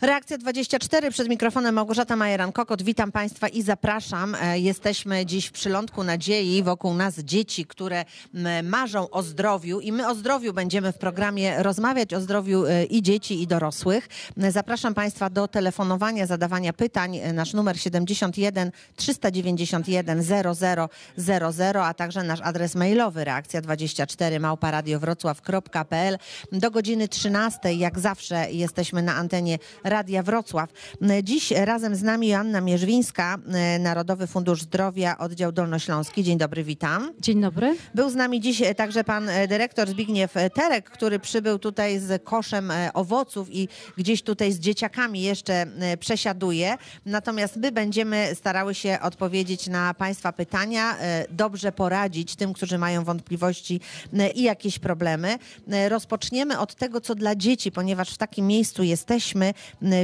Reakcja 24 przed mikrofonem Małgorzata Majeran-Kokot. Witam Państwa i zapraszam. E, Jesteśmy dziś w przylądku nadziei. Wokół nas dzieci, które marzą o zdrowiu i my o zdrowiu będziemy w programie rozmawiać, o zdrowiu e, i dzieci i dorosłych. E, Zapraszam Państwa do telefonowania, zadawania pytań. Nasz numer 71 391 0000, a także nasz adres mailowy reakcja 24 małparadiowrocław.pl. Do godziny 13 jak zawsze jesteśmy na antenie Radia Wrocław. Dziś razem z nami Joanna Mierzwińska, e, Narodowy Fundusz Zdrowia, oddział Dolnośląski. Dzień dobry, witam. Dzień dobry. Był z nami dziś e, także pan e, dyrektor Zbigniew Terek, który przybył tutaj z koszem owoców i gdzieś tutaj z dzieciakami jeszcze przesiaduje. Natomiast my będziemy starały się odpowiedzieć na państwa pytania, dobrze poradzić tym, którzy mają wątpliwości i jakieś problemy. Rozpoczniemy od tego, co dla dzieci, ponieważ w takim miejscu jesteśmy,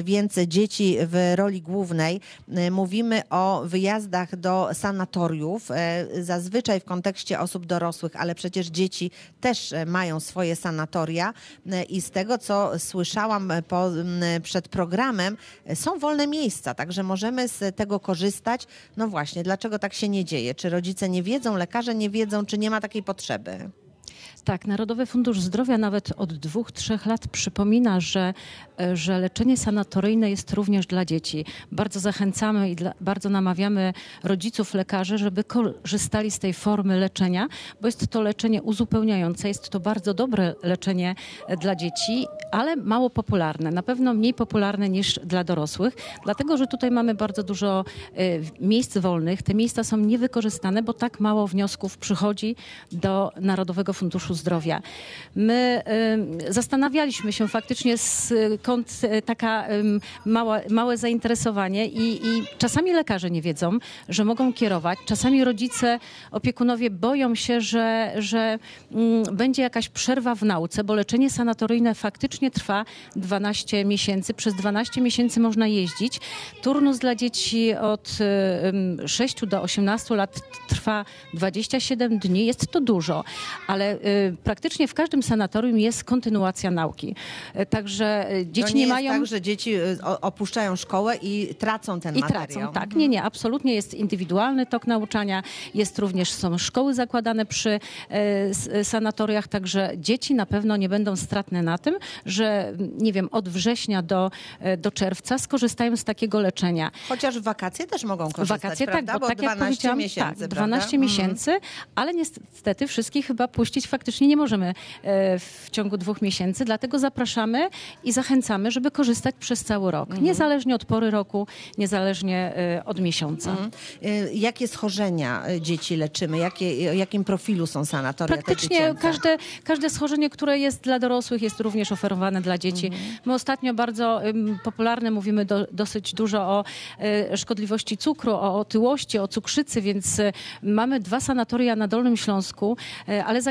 więc dzieci w roli głównej. E, Mówimy o wyjazdach do sanatoriów, e, zazwyczaj w kontekście osób dorosłych, ale przecież dzieci też e, mają swoje sanatoria i z tego, co słyszałam po, przed programem, są wolne miejsca, także możemy z tego korzystać. No właśnie, dlaczego tak się nie dzieje? Czy rodzice nie wiedzą, lekarze nie wiedzą, czy nie ma takiej potrzeby? Tak, Narodowy Fundusz Zdrowia nawet od dwóch, trzech lat przypomina, że, e, że leczenie sanatoryjne jest również dla dzieci. Bardzo zachęcamy i dla, bardzo namawiamy rodziców, lekarzy, żeby korzystali z tej formy leczenia, bo jest to leczenie uzupełniające, jest to bardzo dobre leczenie e, dla dzieci, ale mało popularne. Na pewno mniej popularne niż dla dorosłych, dlatego że tutaj mamy bardzo dużo e, miejsc wolnych. Te miejsca są niewykorzystane, bo tak mało wniosków przychodzi do Narodowego Funduszu Zdrowia. My zastanawialiśmy się faktycznie skąd y, taka mała, małe zainteresowanie i, i czasami lekarze nie wiedzą, że mogą kierować. Czasami rodzice, opiekunowie boją się, że, że mm, będzie jakaś przerwa w nauce, bo leczenie sanatoryjne faktycznie trwa 12 miesięcy. Przez 12 miesięcy można jeździć. Turnus dla dzieci od y, 6 do 18 lat trwa 27 dni. Jest to dużo, ale praktycznie w każdym sanatorium jest kontynuacja nauki. Y, Także y, dzieci to nie, nie, jest mają... tak, że dzieci o- opuszczają szkołę i tracą ten I materiał. tracą, tak. Nie, nie, absolutnie jest indywidualny tok nauczania. Jest również, są szkoły zakładane przy e, sanatoriach, także dzieci na pewno nie będą stratne na tym, że nie wiem, od września do, e, do czerwca skorzystają z takiego leczenia. Chociaż w wakacje też mogą korzystać, Wakacje prawda? tak, bo, tak jak 12 powiedziałam, miesięcy, tak, prawda? 12 Mhm. miesięcy, ale niestety wszystkich chyba puścić faktycznie nie możemy e, w ciągu dwóch miesięcy, dlatego zapraszamy i zachęcamy, żeby korzystać przez cały rok, Mhm. niezależnie od pory roku, niezależnie e, od miesiąca. Y, Jakie schorzenia dzieci leczymy? Jakie, o jakim profilu są sanatoria Praktycznie każde, każde schorzenie, które jest dla dorosłych, jest również oferowane dla dzieci. Mhm. My ostatnio bardzo popularne mówimy do, dosyć dużo o szkodliwości cukru, o otyłości, o cukrzycy, więc mamy dwa sanatoria na Dolnym Śląsku, ale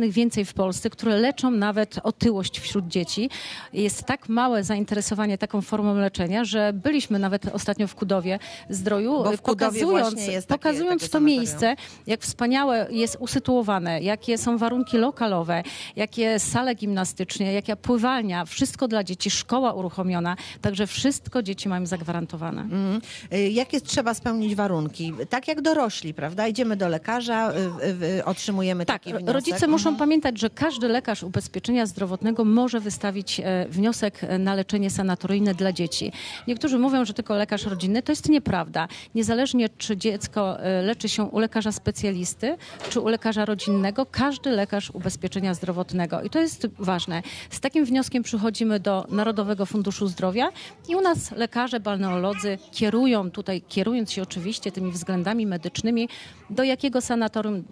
więcej w Polsce, które leczą nawet otyłość wśród dzieci. Jest tak małe zainteresowanie taką formą leczenia, że byliśmy nawet ostatnio w Kudowie Zdroju, Bo w Kudowie pokazując, jest takie- pokazując takie to sanatorium. miejsce, jak wspaniałe jest usytuowane, jakie są warunki lokalowe, jakie sale gimnastyczne, jaka pływalnia, wszystko dla dzieci, szkoła uruchomiona, także wszystko dzieci mają zagwarantowane. Mhm. Y, Jakie trzeba spełnić warunki? Tak jak dorośli, prawda? Idziemy do lekarza, y, y, otrzymujemy Tak, taki wniosek. rodzice muszą Mhm. pamiętać, że każdy lekarz ubezpieczenia zdrowotnego może wystawić e, wniosek e, na leczenie sanatoryjne dla dzieci. Niektórzy mówią, że tylko lekarz rodzinny. To jest nieprawda. Niezależnie, czy dziecko e, leczy się u lekarza specjalisty, czy u lekarza rodzinnego, każdy lekarz ubezpieczenia zdrowotnego. I to jest ważne. Z takim wnioskiem przychodzimy do Narodowego Funduszu Zdrowia i u nas lekarze, balneolodzy kierują tutaj, kierując się oczywiście tymi względami medycznymi, do jakiego sanatorium y,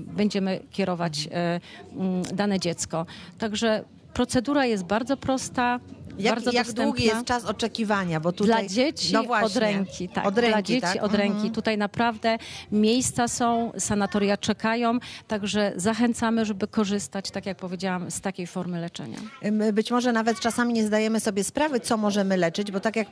będziemy kierować y, dane dziecko. Także procedura jest bardzo prosta, Jak, bardzo jak dostępna. długi jest czas oczekiwania? Bo tutaj, Dla dzieci no właśnie, od ręki, tak. Od ręki, Dla dzieci tak? od Mhm. ręki. Tutaj naprawdę miejsca są, sanatoria czekają, także zachęcamy, żeby korzystać, tak jak powiedziałam, z takiej formy leczenia. My Być może nawet czasami nie zdajemy sobie sprawy, co możemy leczyć, bo tak jak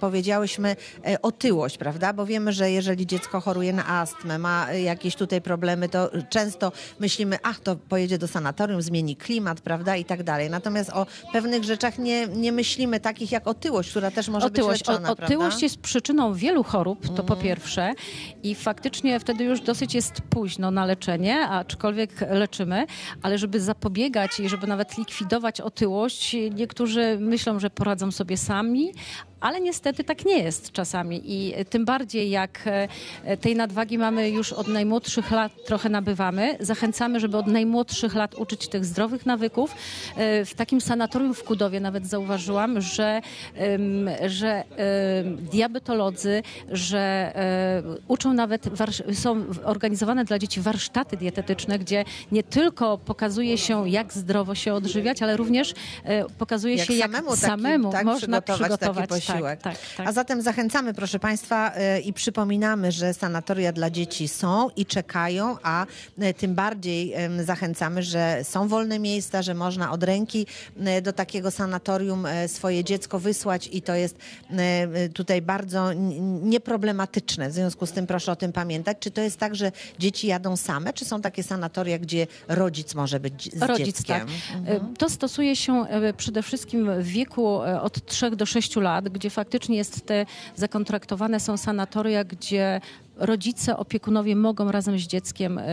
powiedziałyśmy, e, otyłość, prawda? Bo wiemy, że jeżeli dziecko choruje na astmę, ma e, jakieś tutaj problemy, to często myślimy, ach, to pojedzie do sanatorium, zmieni klimat, prawda? I tak dalej. Natomiast o pewnych rzeczach nie, nie myślimy takich jak otyłość, która też może Otyłość. być leczona, O, otyłość prawda? jest przyczyną wielu chorób, to po pierwsze. I faktycznie wtedy już dosyć jest późno na leczenie, aczkolwiek leczymy, ale żeby zapobiegać i żeby nawet likwidować otyłość, niektórzy myślą, że poradzą sobie sami, ale niestety tak nie jest czasami i tym bardziej jak e, tej nadwagi mamy już od najmłodszych lat trochę nabywamy, zachęcamy, żeby od najmłodszych lat uczyć tych zdrowych nawyków. E, W takim sanatorium w Kudowie nawet zauważyłam, że, że diabetolodzy, że e, uczą nawet, są organizowane dla dzieci warsztaty dietetyczne, gdzie nie tylko pokazuje się, jak zdrowo się odżywiać, ale również pokazuje jak się, jak samemu, taki, samemu tak, można przygotować, przygotować Tak, tak, tak. A zatem zachęcamy, proszę Państwa, e, i przypominamy, że sanatoria dla dzieci są i czekają, a e, tym bardziej zachęcamy, że są wolne miejsca, że można od ręki e, do takiego sanatorium swoje dziecko wysłać i to jest tutaj bardzo nieproblematyczne. W związku z tym proszę o tym pamiętać. Czy to jest tak, że dzieci jadą same, czy są takie sanatoria, gdzie rodzic może być z Rodzic, dzieckiem? tak. E, To stosuje się przede wszystkim w wieku od 3 do 6 lat, gdzie faktycznie jest te zakontraktowane są sanatoria, gdzie rodzice, opiekunowie mogą razem z dzieckiem e,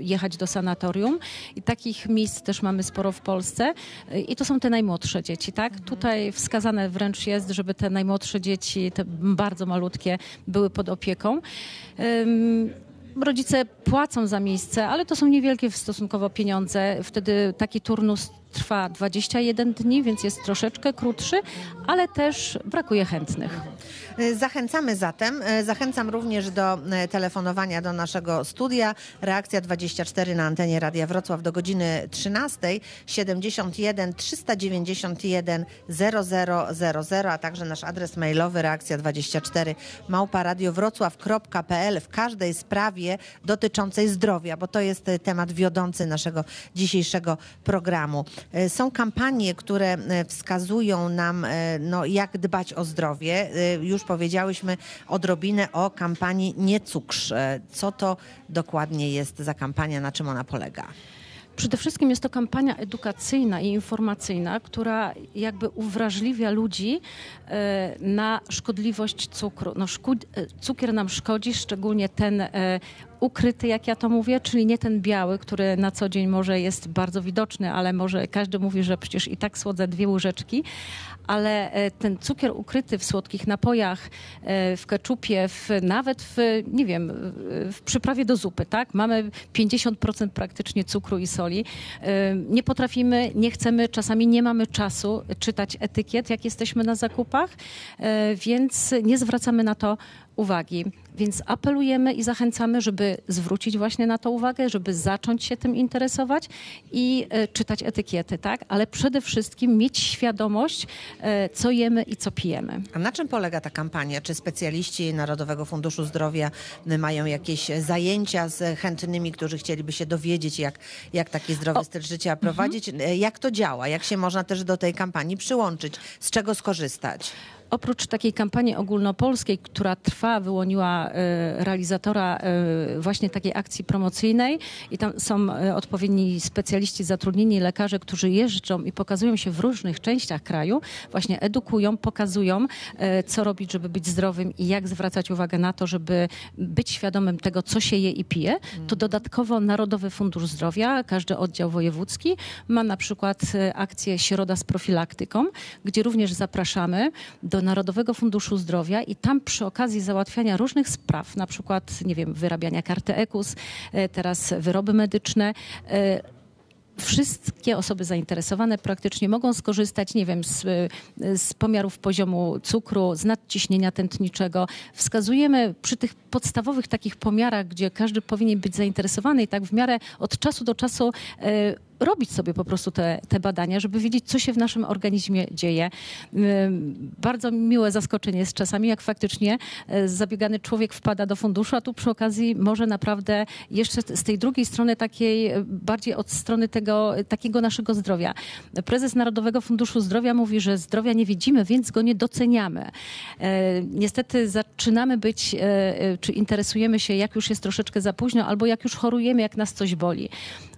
jechać do sanatorium i takich miejsc też mamy sporo w Polsce E, i to są te najmłodsze dzieci, tak? Tutaj wskazane wręcz jest, żeby te najmłodsze dzieci, te bardzo malutkie były pod opieką. Rodzice płacą za miejsce, ale to są niewielkie stosunkowo pieniądze. Wtedy taki turnus trwa 21 dni, więc jest troszeczkę krótszy, ale też brakuje chętnych. E, Zachęcamy zatem. E, Zachęcam również do e, telefonowania do naszego studia. Reakcja 24 na antenie Radia Wrocław do godziny 13. 71 391 0000, a także nasz adres mailowy reakcja 24 małparadiowrocław.pl w każdej sprawie dotyczącej zdrowia, bo to jest temat wiodący naszego dzisiejszego programu. E, Są kampanie, które e, wskazują nam, e, no, jak dbać o zdrowie. Już powiedziałyśmy odrobinę o kampanii Nie cukrz. Co to dokładnie jest za kampania, na czym ona polega? Przede wszystkim jest to kampania edukacyjna i informacyjna, która jakby uwrażliwia ludzi e, na szkodliwość cukru. No, e, cukier nam szkodzi, szczególnie ten e, ukryty, jak ja to mówię, czyli nie ten biały, który na co dzień może jest bardzo widoczny, ale może każdy mówi, że przecież i tak słodzę dwie łyżeczki, ale e, ten cukier ukryty w słodkich napojach, e, w keczupie, w, nawet w, nie wiem, w- przyprawie do zupy, tak? Mamy 50% praktycznie cukru i soli. E, Nie potrafimy, nie chcemy, czasami nie mamy czasu czytać etykiet, jak jesteśmy na zakupach, więc nie zwracamy na to uwagi. Więc apelujemy i zachęcamy, żeby zwrócić właśnie na to uwagę, żeby zacząć się tym interesować i e, czytać etykiety, tak? Ale przede wszystkim mieć świadomość, e, co jemy i co pijemy. A na czym polega ta kampania? Czy specjaliści Narodowego Funduszu Zdrowia mają jakieś zajęcia z chętnymi, którzy chcieliby się dowiedzieć, jak, jak taki zdrowy styl życia prowadzić? Y, Jak to działa? Jak się można też do tej kampanii przyłączyć? Z czego skorzystać? Oprócz takiej kampanii ogólnopolskiej, która trwa, wyłoniła e, realizatora e, właśnie takiej akcji promocyjnej i tam są e, odpowiedni specjaliści zatrudnieni, lekarze, którzy jeżdżą i pokazują się w różnych częściach kraju, właśnie edukują, pokazują, co robić, żeby być zdrowym i jak zwracać uwagę na to, żeby być świadomym tego, co się je i pije, to dodatkowo Narodowy Fundusz Zdrowia, każdy oddział wojewódzki ma na przykład akcję Środa z profilaktyką, gdzie również zapraszamy do Narodowego Funduszu Zdrowia i tam przy okazji załatwiania różnych spraw, na przykład, nie wiem, wyrabiania karty EKUS, e, teraz wyroby medyczne, e, wszystkie osoby zainteresowane praktycznie mogą skorzystać, nie wiem, z, z pomiarów poziomu cukru, z nadciśnienia tętniczego. Wskazujemy przy tych podstawowych takich pomiarach, gdzie każdy powinien być zainteresowany i tak w miarę od czasu do czasu e, robić sobie po prostu te, te badania, żeby wiedzieć, co się w naszym organizmie dzieje. Bardzo miłe zaskoczenie jest czasami, jak faktycznie e, zabiegany człowiek wpada do funduszu, a tu przy okazji może naprawdę jeszcze z tej drugiej strony takiej, e, bardziej od strony tego, e, takiego naszego zdrowia. Prezes Narodowego Funduszu Zdrowia mówi, że zdrowia nie widzimy, więc go nie doceniamy. Niestety zaczynamy być, czy interesujemy się, jak już jest troszeczkę za późno, albo jak już chorujemy, jak nas coś boli.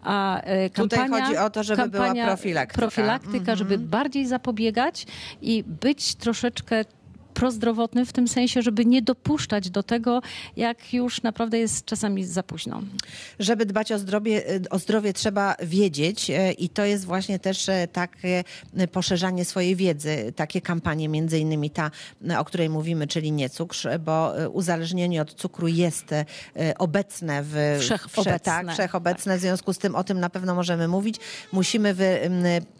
A e, Tutaj kampania, chodzi o to, żeby była kampania profilaktyka. profilaktyka, żeby bardziej zapobiegać i być troszeczkę prozdrowotnym w tym sensie, żeby nie dopuszczać do tego, jak już naprawdę jest czasami za późno. Żeby dbać o zdrowie, o zdrowie trzeba wiedzieć e, i to jest właśnie też e, takie e, poszerzanie swojej wiedzy, takie kampanie, między innymi ta, o której mówimy, czyli nie cukrz, bo uzależnienie od cukru jest obecne w Wszechobecne. tak, wszechobecne. W związku z tym o tym na pewno możemy mówić. Musimy wy,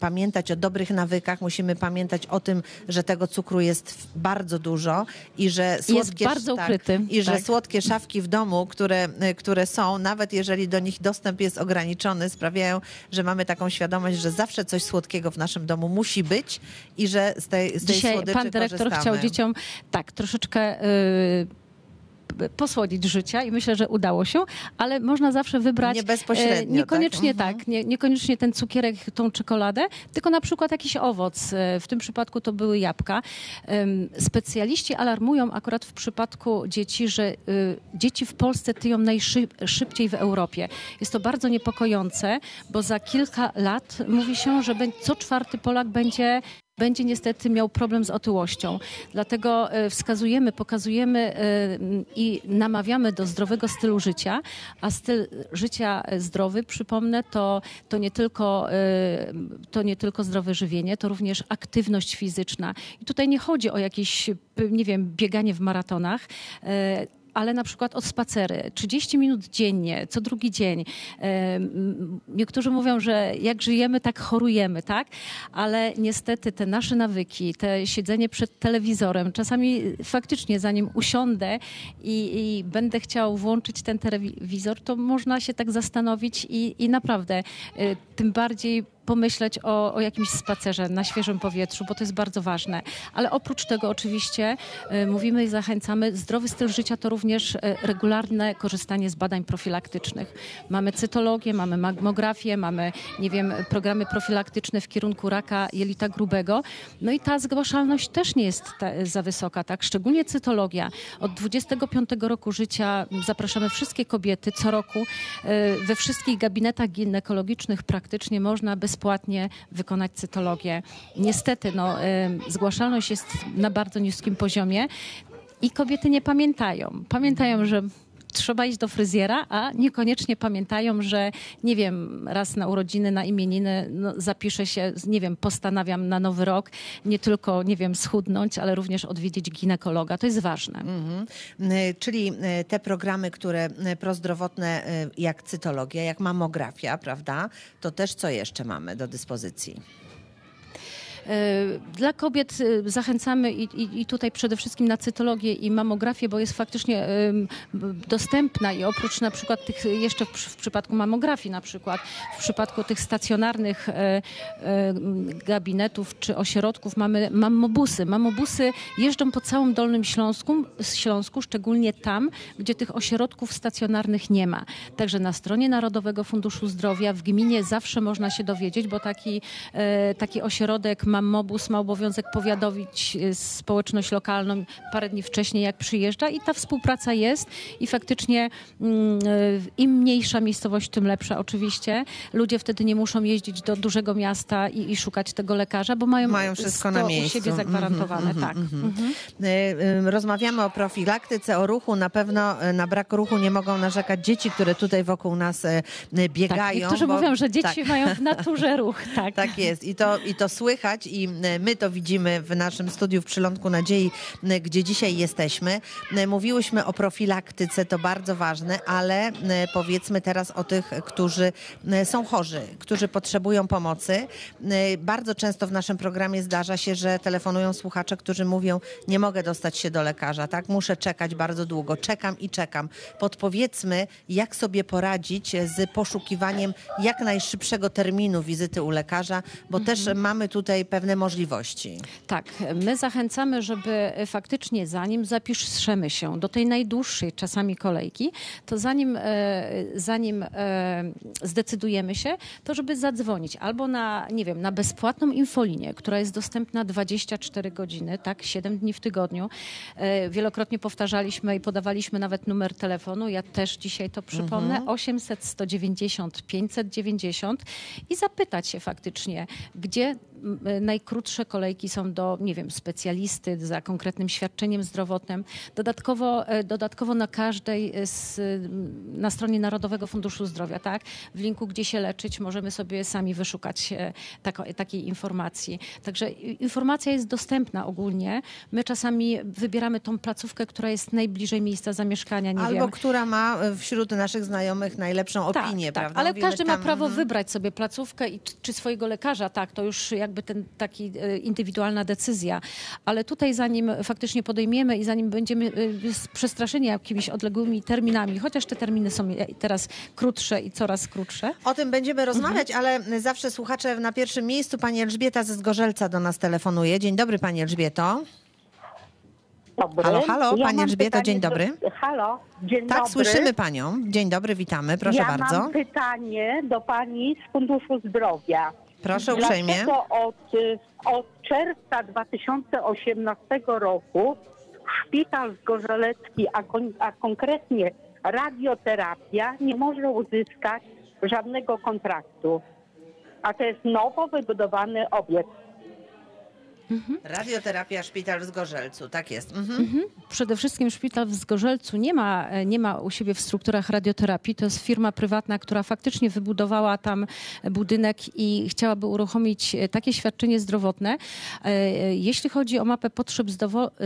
pamiętać o dobrych nawykach, musimy pamiętać o tym, że tego cukru jest w- bardzo dużo i że słodkie, bardzo tak, ukryty, i że tak. słodkie szafki w domu, które, y, które są, nawet jeżeli do nich dostęp jest ograniczony, sprawiają, że mamy taką świadomość, że zawsze coś słodkiego w naszym domu musi być i że z tej, z tej Dzisiaj słodyczy pan dyrektor korzystamy. chciał dzieciom tak troszeczkę y, posłodzić życia i myślę, że udało się, ale można zawsze wybrać Nie bezpośrednio, e, niekoniecznie tak? tak, nie, niekoniecznie ten cukierek, tą czekoladę, tylko na przykład jakiś owoc. E, W tym przypadku to były jabłka. Specjaliści alarmują akurat w przypadku dzieci, że y, dzieci w Polsce tyją najszybciej w Europie. Jest to bardzo niepokojące, bo za kilka lat mówi się, że co czwarty Polak będzie będzie niestety miał problem z otyłością. Dlatego e, wskazujemy, pokazujemy e, i namawiamy do zdrowego stylu życia, a styl życia e, zdrowy, przypomnę, to, to, nie tylko, to nie tylko zdrowe żywienie, to również aktywność fizyczna. I tutaj nie chodzi o jakieś, nie wiem, bieganie w maratonach, ale na przykład od spacery, 30 minut dziennie, co drugi dzień. Em, Niektórzy mówią, że jak żyjemy, tak chorujemy, tak? Ale niestety te nasze nawyki, te siedzenie przed telewizorem, czasami faktycznie zanim usiądę i, i będę chciał włączyć ten telewizor, to można się tak zastanowić i, i naprawdę y, tym bardziej pomyśleć o, o jakimś spacerze na świeżym powietrzu, bo to jest bardzo ważne. Ale oprócz tego oczywiście y, mówimy i zachęcamy, zdrowy styl życia to również y, regularne korzystanie z badań profilaktycznych. Mamy cytologię, mamy mammografię, mamy, nie wiem, programy profilaktyczne w kierunku raka jelita grubego. No i ta zgłaszalność też nie jest za wysoka, tak? Szczególnie cytologia. Od 25 roku życia zapraszamy wszystkie kobiety co roku. y, We wszystkich gabinetach ginekologicznych praktycznie można bezpłatnie wykonać cytologię. Niestety, no, zgłaszalność jest na bardzo niskim poziomie i kobiety nie pamiętają. Pamiętają, że trzeba iść do fryzjera, a niekoniecznie pamiętają, że nie wiem, raz na urodziny, na imieniny no, zapiszę się, nie wiem, postanawiam na nowy rok nie tylko, nie wiem, schudnąć, ale również odwiedzić ginekologa. To jest ważne. Mhm. Y, Czyli y, te programy, które y, prozdrowotne, jak cytologia, jak mamografia, prawda? To też co jeszcze mamy do dyspozycji? E, Dla kobiet e, zachęcamy i, i, i tutaj przede wszystkim na cytologię i mamografię, bo jest faktycznie dostępna i oprócz na przykład tych jeszcze w, w przypadku mamografii na przykład, w przypadku tych stacjonarnych e, gabinetów czy ośrodków mamy mammobusy. Mammobusy jeżdżą po całym Dolnym Śląsku, Śląsku, szczególnie tam, gdzie tych ośrodków stacjonarnych nie ma. Także na stronie Narodowego Funduszu Zdrowia w gminie zawsze można się dowiedzieć, bo taki, taki ośrodek Mammobus ma obowiązek powiadomić e, społeczność lokalną parę dni wcześniej, jak przyjeżdża i ta współpraca jest i faktycznie mm, e, im mniejsza miejscowość, tym lepsza oczywiście. Ludzie wtedy nie muszą jeździć do dużego miasta i, i szukać tego lekarza, bo mają, Mają wszystko na u miejscu. siebie zagwarantowane. Mhm, tak. mhm, Mhm. Y, y, Rozmawiamy o profilaktyce, o ruchu. Na pewno y, na brak ruchu nie mogą narzekać dzieci, które tutaj wokół nas y, y, biegają. Tak, niektórzy bo- mówią, że dzieci tak. mają w naturze ruch. Tak. Tak jest I to, i to słychać i y, my to widzimy w naszym studiu w Przylądku Nadziei, y, gdzie dzisiaj jesteśmy. Y, Mówiłyśmy o profilaktyce, to bardzo ważne, ale powiedzmy teraz o tych, którzy są chorzy, którzy potrzebują pomocy. Bardzo często w naszym programie zdarza się, że telefonują słuchacze, którzy mówią, nie mogę dostać się do lekarza, tak? Muszę czekać bardzo długo, czekam i czekam. Podpowiedzmy, jak sobie poradzić z poszukiwaniem jak najszybszego terminu wizyty u lekarza, bo też mamy tutaj pewne możliwości. Tak, my zachęcamy, żeby faktycznie zanim zapiszemy się do tej najdłuższej czasami kolejki, to zanim, e, zanim e, zdecydujemy się, to żeby zadzwonić albo na, nie wiem, na bezpłatną infolinię, która jest dostępna 24 godziny, tak, 7 dni w tygodniu. E, Wielokrotnie powtarzaliśmy i podawaliśmy nawet numer telefonu. Ja też dzisiaj to przypomnę. 800 190 590 i zapytać się faktycznie, gdzie najkrótsze kolejki są do, nie wiem, specjalisty za konkretnym świadczeniem zdrowotnym. Dodatkowo, e, dodatkowo na każdej z, na stronie Narodowego Funduszu Zdrowia, tak, w linku gdzie się leczyć, możemy sobie sami wyszukać e, tako, takiej informacji. Także informacja jest dostępna ogólnie. My czasami wybieramy tą placówkę, która jest najbliżej miejsca zamieszkania, nie Albo wiem. która ma e, wśród naszych znajomych najlepszą opinię, tak, prawda? Ale Mówimy każdy ma tam, prawo mhm. wybrać sobie placówkę i, czy- czy swojego lekarza, tak, to już jakby ten taki e, indywidualna decyzja. Ale tutaj zanim faktycznie podejmiemy i zanim będziemy e, przestraszeni jakimiś odległymi terminami, chociaż te terminy są teraz krótsze i coraz krótsze, O tym będziemy rozmawiać, Mhm. ale zawsze słuchacze na pierwszym miejscu. Pani Elżbieta ze Zgorzelca do nas telefonuje. Dzień dobry Pani Elżbieto. Dobry. Halo, halo, ja pani Elżbieto, dzień dobry. Do, halo, dzień Tak, dobry. słyszymy Panią. Dzień dobry, witamy. Proszę ja bardzo. mam pytanie do Pani z Funduszu Zdrowia. Proszę uprzejmie. Dlaczego od, od czerwca 2018 roku szpital zgorzelecki, a, kon, a konkretnie radioterapia nie może uzyskać żadnego kontraktu? A to jest nowo wybudowany obiekt. Radioterapia Szpital w Zgorzelcu, tak jest. Mhm. Przede wszystkim szpital w Zgorzelcu nie ma, nie ma u siebie w strukturach radioterapii. To jest firma prywatna, która faktycznie wybudowała tam budynek i chciałaby uruchomić takie świadczenie zdrowotne. E, Jeśli chodzi o mapę potrzeb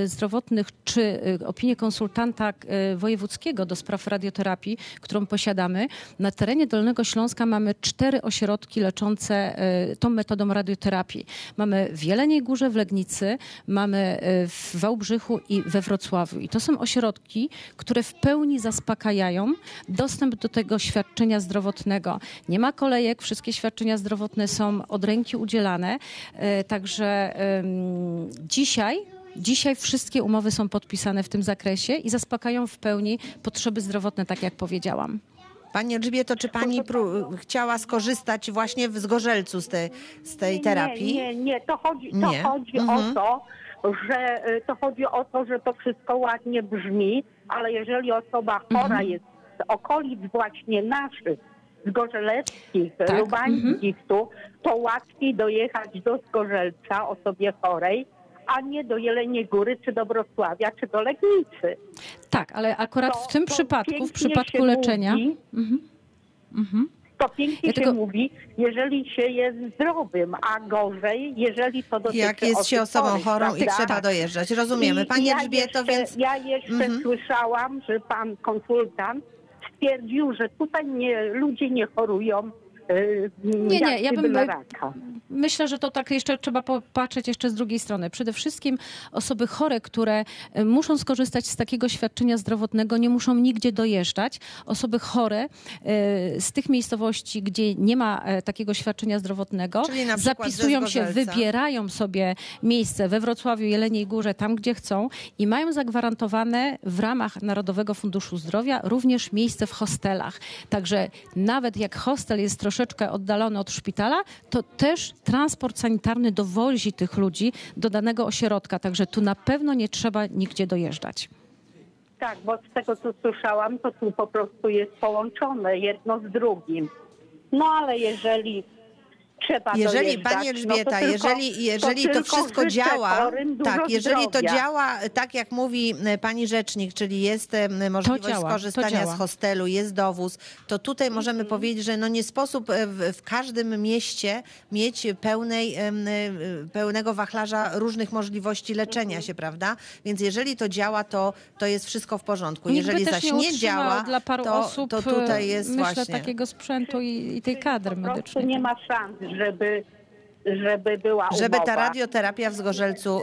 zdrowotnych czy e, opinię konsultanta e, wojewódzkiego do spraw radioterapii, którą posiadamy, na terenie Dolnego Śląska mamy cztery ośrodki leczące tą metodą radioterapii. Mamy w Jeleniej Górze, w Legnicy, mamy e, w Wałbrzychu i we Wrocławiu. I to są ośrodki, które w pełni zaspokajają dostęp do tego świadczenia zdrowotnego. Nie ma kolejek, wszystkie świadczenia zdrowotne są od ręki udzielane. E, Także dzisiaj Dzisiaj wszystkie umowy są podpisane w tym zakresie i zaspokajają w pełni potrzeby zdrowotne, tak jak powiedziałam. Pani Elżbieto, czy Pani pró- chciała skorzystać właśnie w Zgorzelcu z tej, z tej terapii? Nie, nie, nie. To chodzi, to Nie. chodzi Mhm. o to, że y, to chodzi o to, że to wszystko ładnie brzmi, ale jeżeli osoba chora Mhm. jest z okolic właśnie naszych, zgorzeleckich, Tak, lubańskich tu, to łatwiej dojechać do Zgorzelca osobie chorej, a nie do Jeleniej Góry, czy do Wrocławia, czy do Legnicy. Tak, ale akurat To- w tym przypadku, w przypadku leczenia. Mówi, Mhm. Mhm. to pięknie Ja się mówi, jeżeli się jest zdrowym, a gorzej, jeżeli to dotyczy Jak jest się osobą chorych, chorą i prawda? trzeba dojeżdżać. Rozumiemy. I Pani ja Elżbieto, jeszcze, więc... Ja jeszcze Mhm. słyszałam, że pan konsultant stwierdził, że tutaj nie, ludzie nie chorują Nie, nie, ja bym- raka. Myślę, że to tak jeszcze trzeba popatrzeć jeszcze z drugiej strony. Przede wszystkim osoby chore, które e, muszą skorzystać z takiego świadczenia zdrowotnego, nie muszą nigdzie dojeżdżać. Osoby chore e, z tych miejscowości, gdzie nie ma e, takiego świadczenia zdrowotnego, zapisują się, wybierają sobie miejsce we Wrocławiu, Jeleniej Górze, tam gdzie chcą i mają zagwarantowane w ramach Narodowego Funduszu Zdrowia również miejsce w hostelach. Także nawet jak hostel jest troszeczkę oddalony od szpitala, to też transport sanitarny dowozi tych ludzi do danego ośrodka. Także tu na pewno nie trzeba nigdzie dojeżdżać. Tak, bo z tego co słyszałam, to tu po prostu jest połączone jedno z drugim. No ale jeżeli trzeba Jeżeli dojeżdżać, Pani no to Elżbieta, tylko- jeżeli, jeżeli to, tylko wszystko działa, tak, jeżeli to zdrowia. działa tak jak mówi e, pani rzecznik, czyli jest e, możliwość działa, to skorzystania z hostelu, jest dowóz, to tutaj możemy Mhm. powiedzieć, że no nie sposób e, w, w każdym mieście mieć pełnej, pełnego wachlarza różnych możliwości leczenia Mhm. się, prawda? Więc jeżeli to działa, to, to jest wszystko w porządku. Nikt Jeżeli zaś nie, nie, działa, dla paru to, osób, to tutaj jest myślę, właśnie... takiego sprzętu i, i tej kadry po prostu medycznej. nie ma szans, żeby żeby była Żeby ta umowa. radioterapia w Zgorzelcu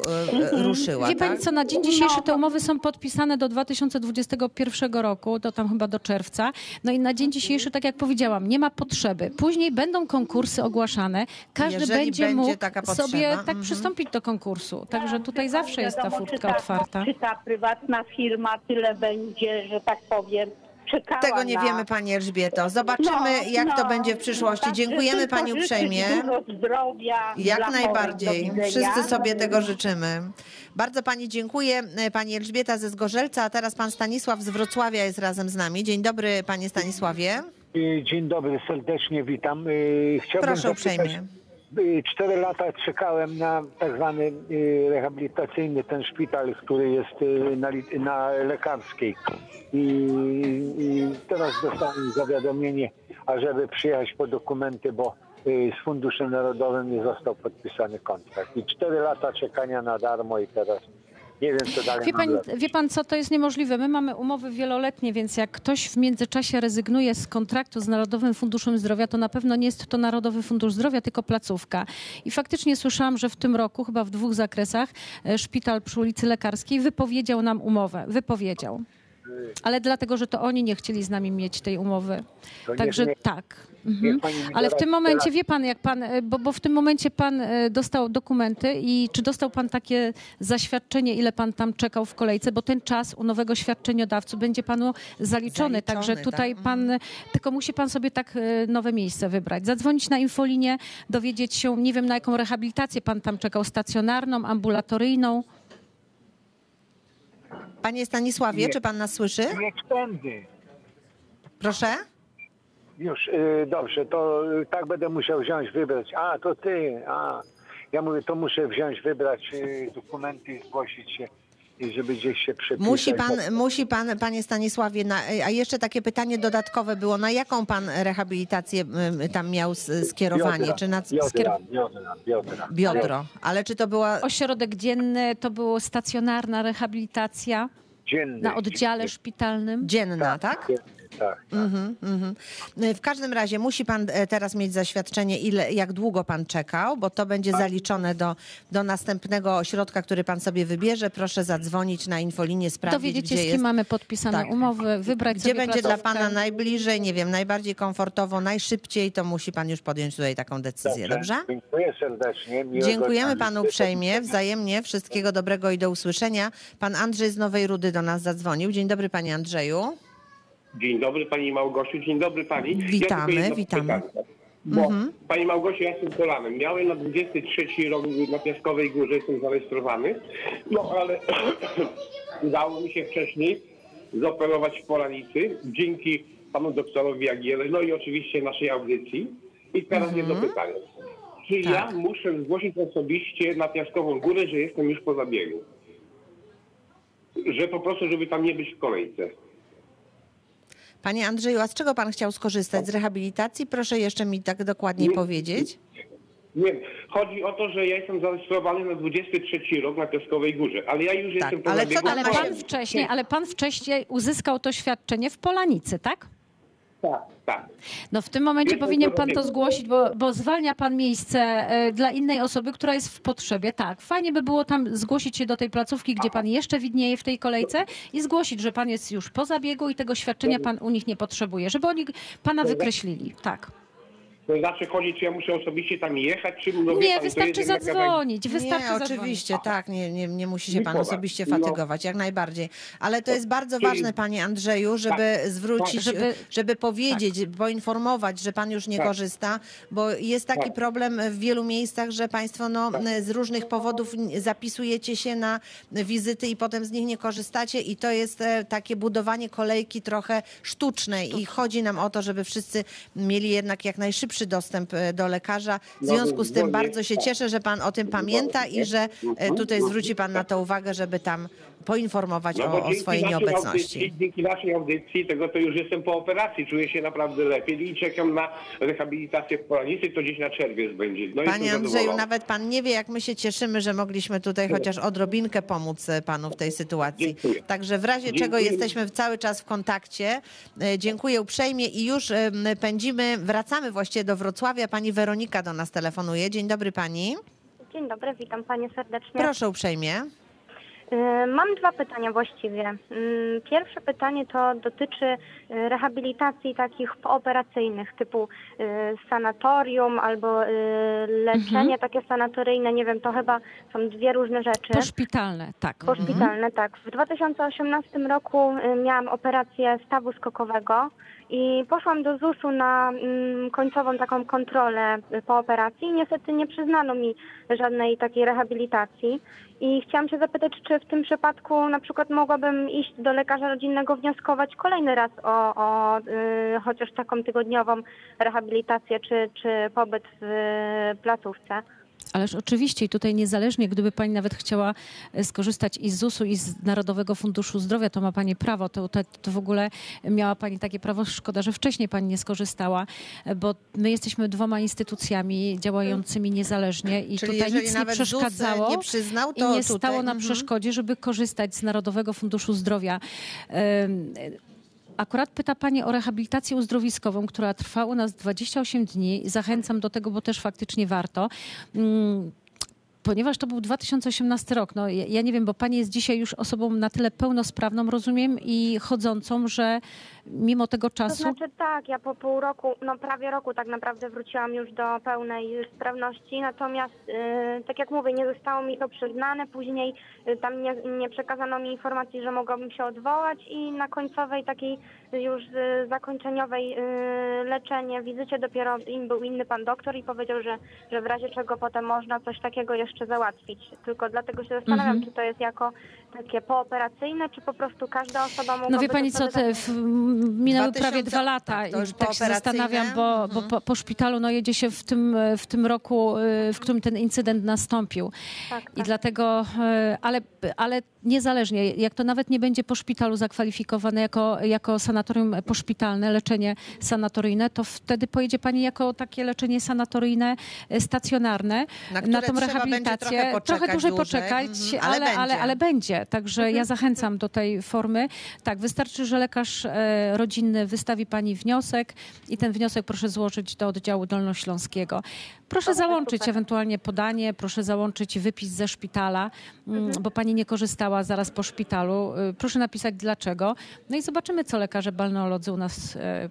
e, ruszyła, Wie pani tak? co, na dzień dzisiejszy te No. umowy są podpisane do 2021 roku, to tam chyba do czerwca. No i na dzień dzisiejszy, tak jak powiedziałam, nie ma potrzeby. Później będą konkursy ogłaszane, każdy Jeżeli będzie, będzie mógł taka sobie tak mhm. przystąpić do konkursu. Także tutaj zawsze jest ta furtka otwarta. Czy ta prywatna firma tyle będzie, że tak powiem, czekała Tego nie na... wiemy, Pani Elżbieto. Zobaczymy, jak to no. będzie w przyszłości. Dziękujemy Pani uprzejmie. Dużo zdrowia. Jak najbardziej. Wszyscy sobie tego życzymy. Bardzo Pani dziękuję. E, Pani Elżbieta ze Zgorzelca, a teraz Pan Stanisław z Wrocławia jest razem z nami. Dzień dobry, Panie Stanisławie. Dzień dobry, serdecznie witam. Y, Chciałbym Proszę zapytać, uprzejmie. Y, Cztery lata czekałem na tak zwany y, rehabilitacyjny ten szpital, który jest y, na, na lekarskiej. I, I teraz dostałem zawiadomienie, ażeby przyjechać po dokumenty, bo z Funduszem Narodowym nie został podpisany kontrakt. I cztery lata czekania na darmo i teraz nie wiem, co dalej Wie pan, wie pan, co to jest niemożliwe? My mamy umowy wieloletnie, więc jak ktoś w międzyczasie rezygnuje z kontraktu z Narodowym Funduszem Zdrowia, to na pewno nie jest to Narodowy Fundusz Zdrowia, tylko placówka. I faktycznie słyszałam, że w tym roku, chyba w dwóch zakresach, e, szpital przy ulicy Lekarskiej wypowiedział nam umowę. Wypowiedział. Ale dlatego, że to oni nie chcieli z nami mieć tej umowy. To Także tak. Mhm. niech pani mi Ale w tym momencie, wie pan, jak pan, e, bo, bo w tym momencie pan e, dostał dokumenty i czy dostał pan takie zaświadczenie, ile pan tam czekał w kolejce, bo ten czas u nowego świadczeniodawcy będzie panu zaliczony, Zaliczony, także tak. tutaj pan, tylko musi pan sobie tak e, nowe miejsce wybrać. Zadzwonić na infolinię, dowiedzieć się, nie wiem na jaką rehabilitację pan tam czekał, stacjonarną, ambulatoryjną. Panie Stanisławie, Nie. czy Pan nas słyszy? Nie tędy. Proszę? Już, y, dobrze, to y, tak będę musiał wziąć, wybrać. A, to ty, a. Ja mówię, to muszę wziąć, wybrać y, dokumenty, zgłosić się, i żeby gdzieś się przepisać. Musi pan, musi pan, panie Stanisławie, na, a jeszcze takie pytanie dodatkowe było, na jaką pan rehabilitację tam miał skierowanie? Biodra, Czy na biodra, skier... biodra, biodra. biodro? Ale czy to była Ośrodek dzienny to było stacjonarna rehabilitacja Dzienny. na oddziale dzienny. szpitalnym. dzienna, tak? Dzienny, tak, tak. Mhm, mhm. W każdym razie musi pan e, teraz mieć zaświadczenie, ile, jak długo pan czekał, bo to będzie zaliczone do, do następnego ośrodka, który pan sobie wybierze. Proszę zadzwonić na infolinię, sprawdzić, Dowiedzieć się, gdzie z kim jest. mamy podpisane Tak. umowy, wybrać Gdzie sobie będzie dla placówkę. pana najbliżej, nie wiem, najbardziej komfortowo, najszybciej, to musi pan już podjąć tutaj taką decyzję, dobrze? Dziękuję serdecznie. miłego Dziękujemy panu uprzejmie, wzajemnie. Wszystkiego dobrego i do usłyszenia. Pan Andrzej z Nowej Rudy do nas zadzwonił. Dzień dobry, panie Andrzeju. Dzień dobry Pani Małgosiu, dzień dobry Pani. Witamy, jedno witamy. pytanie. Bo Mhm. Pani Małgosiu, ja jestem Polanem. Miałem na 23 rok na Piaskowej Górze, jestem zarejestrowany. No ale udało mi się wcześniej zoperować w Polanicy dzięki panu doktorowi Jagiele, no i oczywiście naszej audycji. I teraz jedno pytanie. Czy ja. Tak. muszę zgłosić osobiście na Piaskową Górę, że jestem już po zabiegu? Że po prostu, żeby tam nie być w kolejce. Panie Andrzeju, a z czego pan chciał skorzystać? Z rehabilitacji? Proszę jeszcze mi tak dokładniej Nie. powiedzieć. Nie, chodzi o to, że ja jestem zarejestrowany na 23 rok na Piaskowej Górze, ale ja już jestem po ale co Ale pan wcześniej, ale pan wcześniej uzyskał to świadczenie w Polanicy, tak? Tak, tak. No w tym momencie Jestem powinien po pan to zgłosić, bo, bo zwalnia pan miejsce e, dla innej osoby, która jest w potrzebie. Tak, fajnie by było tam zgłosić się do tej placówki, gdzie pan jeszcze widnieje w tej kolejce i zgłosić, że pan jest już po zabiegu i tego świadczenia pan u nich nie potrzebuje, żeby oni pana wykreślili. Tak. To znaczy chodzi, czy ja muszę osobiście tam jechać, czy no wie Nie, to wystarczy jest jednak zadzwonić, wystarczy nie, zadzwonić. oczywiście, tak. Nie, nie, nie musi się pan osobiście No. fatygować, jak najbardziej. Ale to jest bardzo Czyli- ważne, panie Andrzeju, żeby zwrócić, Tak, żeby, żeby- powiedzieć, poinformować, że pan już nie Tak. korzysta, bo jest taki Tak. problem w wielu miejscach, że państwo no, z różnych powodów zapisujecie się na wizyty i potem z nich nie korzystacie i to jest e, takie budowanie kolejki trochę sztucznej i chodzi nam o to, żeby wszyscy mieli jednak jak najszybszy dostęp e, do lekarza. W No, związku z tym bardzo się cieszę, że pan o tym pamięta i że e, tutaj zwróci pan na to uwagę, żeby tam poinformować No o, o swojej nieobecności. Audycji, dzięki naszej audycji, tego to już jestem po operacji, czuję się naprawdę lepiej i czekam na rehabilitację w Polanicy, to gdzieś na czerwiec będzie. No Panie Andrzeju, nawet pan nie wie, jak my się cieszymy, że mogliśmy tutaj chociaż odrobinkę pomóc e, panu w tej sytuacji. Dziękuję. Także w razie czego Dziękuję. jesteśmy cały czas w kontakcie. E, Dziękuję uprzejmie i już pędzimy, wracamy właściwie do Wrocławia. Pani Weronika do nas telefonuje. Dzień dobry pani. Dzień dobry, witam Panie serdecznie. Proszę uprzejmie. Y, Mam dwa pytania właściwie. Mm, Pierwsze pytanie to dotyczy y, rehabilitacji takich pooperacyjnych typu y, sanatorium albo leczenie takie sanatoryjne, nie wiem, to chyba są dwie różne rzeczy. Poszpitalne, tak. Poszpitalne, tak. W 2018 roku miałam operację stawu skokowego i poszłam do ZUS-u na mm, końcową taką kontrolę po operacji i niestety nie przyznano mi żadnej takiej rehabilitacji. I chciałam się zapytać, czy w tym przypadku na przykład mogłabym iść do lekarza rodzinnego, wnioskować kolejny raz o, o y, chociaż taką tygodniową rehabilitację czy, czy pobyt w y, placówce. Ależ oczywiście i tutaj niezależnie, gdyby pani nawet chciała e, skorzystać i z ZUS-u, i z Narodowego Funduszu Zdrowia, to ma pani prawo. To, to, to w ogóle miała pani takie prawo. Szkoda, że wcześniej pani nie skorzystała, e, bo my jesteśmy dwoma instytucjami działającymi niezależnie i Czyli tutaj nic nie ZUS przeszkadzało. nie przyznał, I to nie tutaj, stało na mhm. przeszkodzie, żeby korzystać z Narodowego Funduszu Zdrowia. Akurat pyta Pani o rehabilitację uzdrowiskową, która trwa u nas 28 dni. Zachęcam do tego, bo też faktycznie warto. Ponieważ to był 2018 rok, no ja, ja nie wiem, bo Pani jest dzisiaj już osobą na tyle pełnosprawną, rozumiem, i chodzącą, że mimo tego To czasu... znaczy tak, ja po pół roku, no prawie roku tak naprawdę wróciłam już do pełnej sprawności, natomiast y, tak jak mówię, nie zostało mi to przyznane, później y, tam nie, nie przekazano mi informacji, że mogłabym się odwołać i na końcowej takiej już y, zakończeniowej y, leczenie, wizycie dopiero in, był inny pan doktor i powiedział, że, że w razie czego potem można coś takiego jeszcze załatwić. Tylko dlatego się zastanawiam, Mhm. czy to jest jako takie pooperacyjne, czy po prostu każda osoba mogła No wie pani co, te, w, minęły 2000 prawie dwa lata tak, i tak się zastanawiam, bo, bo Mhm. po, po szpitalu no, jedzie się w tym, w tym roku, y, w którym ten incydent nastąpił. Tak, I tak. dlatego, e, ale, ale niezależnie, jak to nawet nie będzie po szpitalu zakwalifikowane jako, jako sanatorium poszpitalne, leczenie sanatoryjne, to wtedy pojedzie pani jako takie leczenie sanatoryjne e, stacjonarne Na które tą będzie rehabilitację. trochę poczekać dłużej dłużej. poczekać, Mhm, ale, ale ale, ale, będzie. Także ja zachęcam do tej formy. Tak, wystarczy, że lekarz e, rodzinny wystawi pani wniosek i ten wniosek proszę złożyć do oddziału dolnośląskiego. Proszę załączyć ewentualnie podanie, proszę załączyć wypis ze szpitala, mm, bo pani nie korzystała zaraz po szpitalu. Y, Proszę napisać dlaczego. No i zobaczymy, co lekarze balneolodzy u nas e,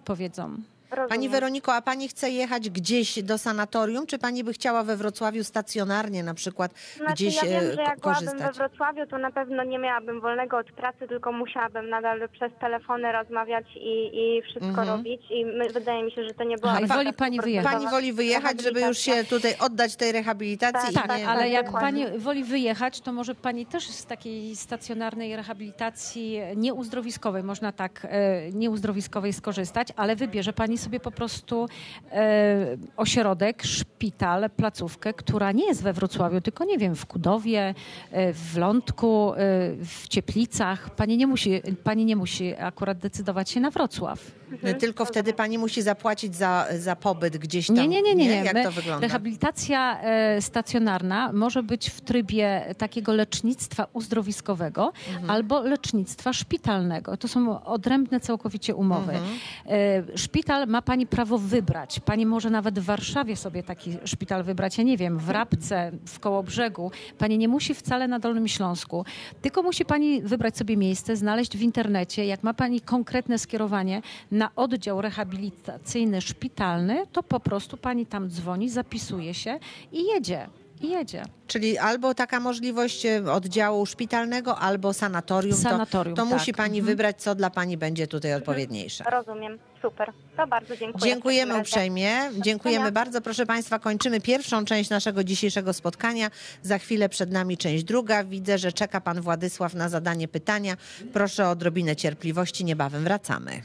powiedzą. Pani Rozumiem. Weroniko, a pani chce jechać gdzieś do sanatorium, czy pani by chciała we Wrocławiu stacjonarnie na przykład Znaczy, gdzieś ja wiem, e, że jak ko- byłabym we korzystać? Wrocławiu, to na pewno nie miałabym wolnego od pracy, tylko musiałabym nadal przez telefony rozmawiać i, i wszystko Mhm. robić. I my, wydaje mi się, że to nie była Aha, woli pani wyjechać. Pani woli wyjechać, żeby już się tutaj oddać tej rehabilitacji Tak, i Tak, nie... ale jak dokładnie. pani woli wyjechać, to może pani też z takiej stacjonarnej rehabilitacji nieuzdrowiskowej, można tak, e, nieuzdrowiskowej skorzystać, ale wybierze pani sobie po prostu e, ośrodek, szpital, placówkę, która nie jest we Wrocławiu, tylko nie wiem, w Kudowie, e, w Lądku, e, w Cieplicach. Pani nie musi, pani nie musi akurat decydować się na Wrocław. Mhm. Tylko wtedy pani musi zapłacić za, za pobyt gdzieś tam. Nie, nie, nie, nie. nie. Jak My- to wygląda? Rehabilitacja e, stacjonarna może być w trybie takiego lecznictwa uzdrowiskowego Mhm. albo lecznictwa szpitalnego. To są odrębne całkowicie umowy. Mhm. E, szpital ma pani prawo wybrać. Pani może nawet w Warszawie sobie taki szpital wybrać. Ja nie wiem, w Rabce, w Kołobrzegu. Pani nie musi wcale na Dolnym Śląsku. Tylko musi pani wybrać sobie miejsce, znaleźć w internecie. Jak ma pani konkretne skierowanie na oddział rehabilitacyjny szpitalny, to po prostu pani tam dzwoni, zapisuje się i jedzie. I jedzie. Czyli albo taka możliwość e, oddziału szpitalnego, albo sanatorium. Sanatorium, to to tak. musi pani Mhm. wybrać, co dla pani będzie tutaj odpowiedniejsze. Rozumiem, super. To bardzo dziękuję. Dziękujemy uprzejmie. Dziękujemy bardzo. Proszę Państwa, kończymy pierwszą część naszego dzisiejszego spotkania. Za chwilę przed nami część druga. Widzę, że czeka Pan Władysław na zadanie pytania. Proszę o odrobinę cierpliwości. Niebawem wracamy.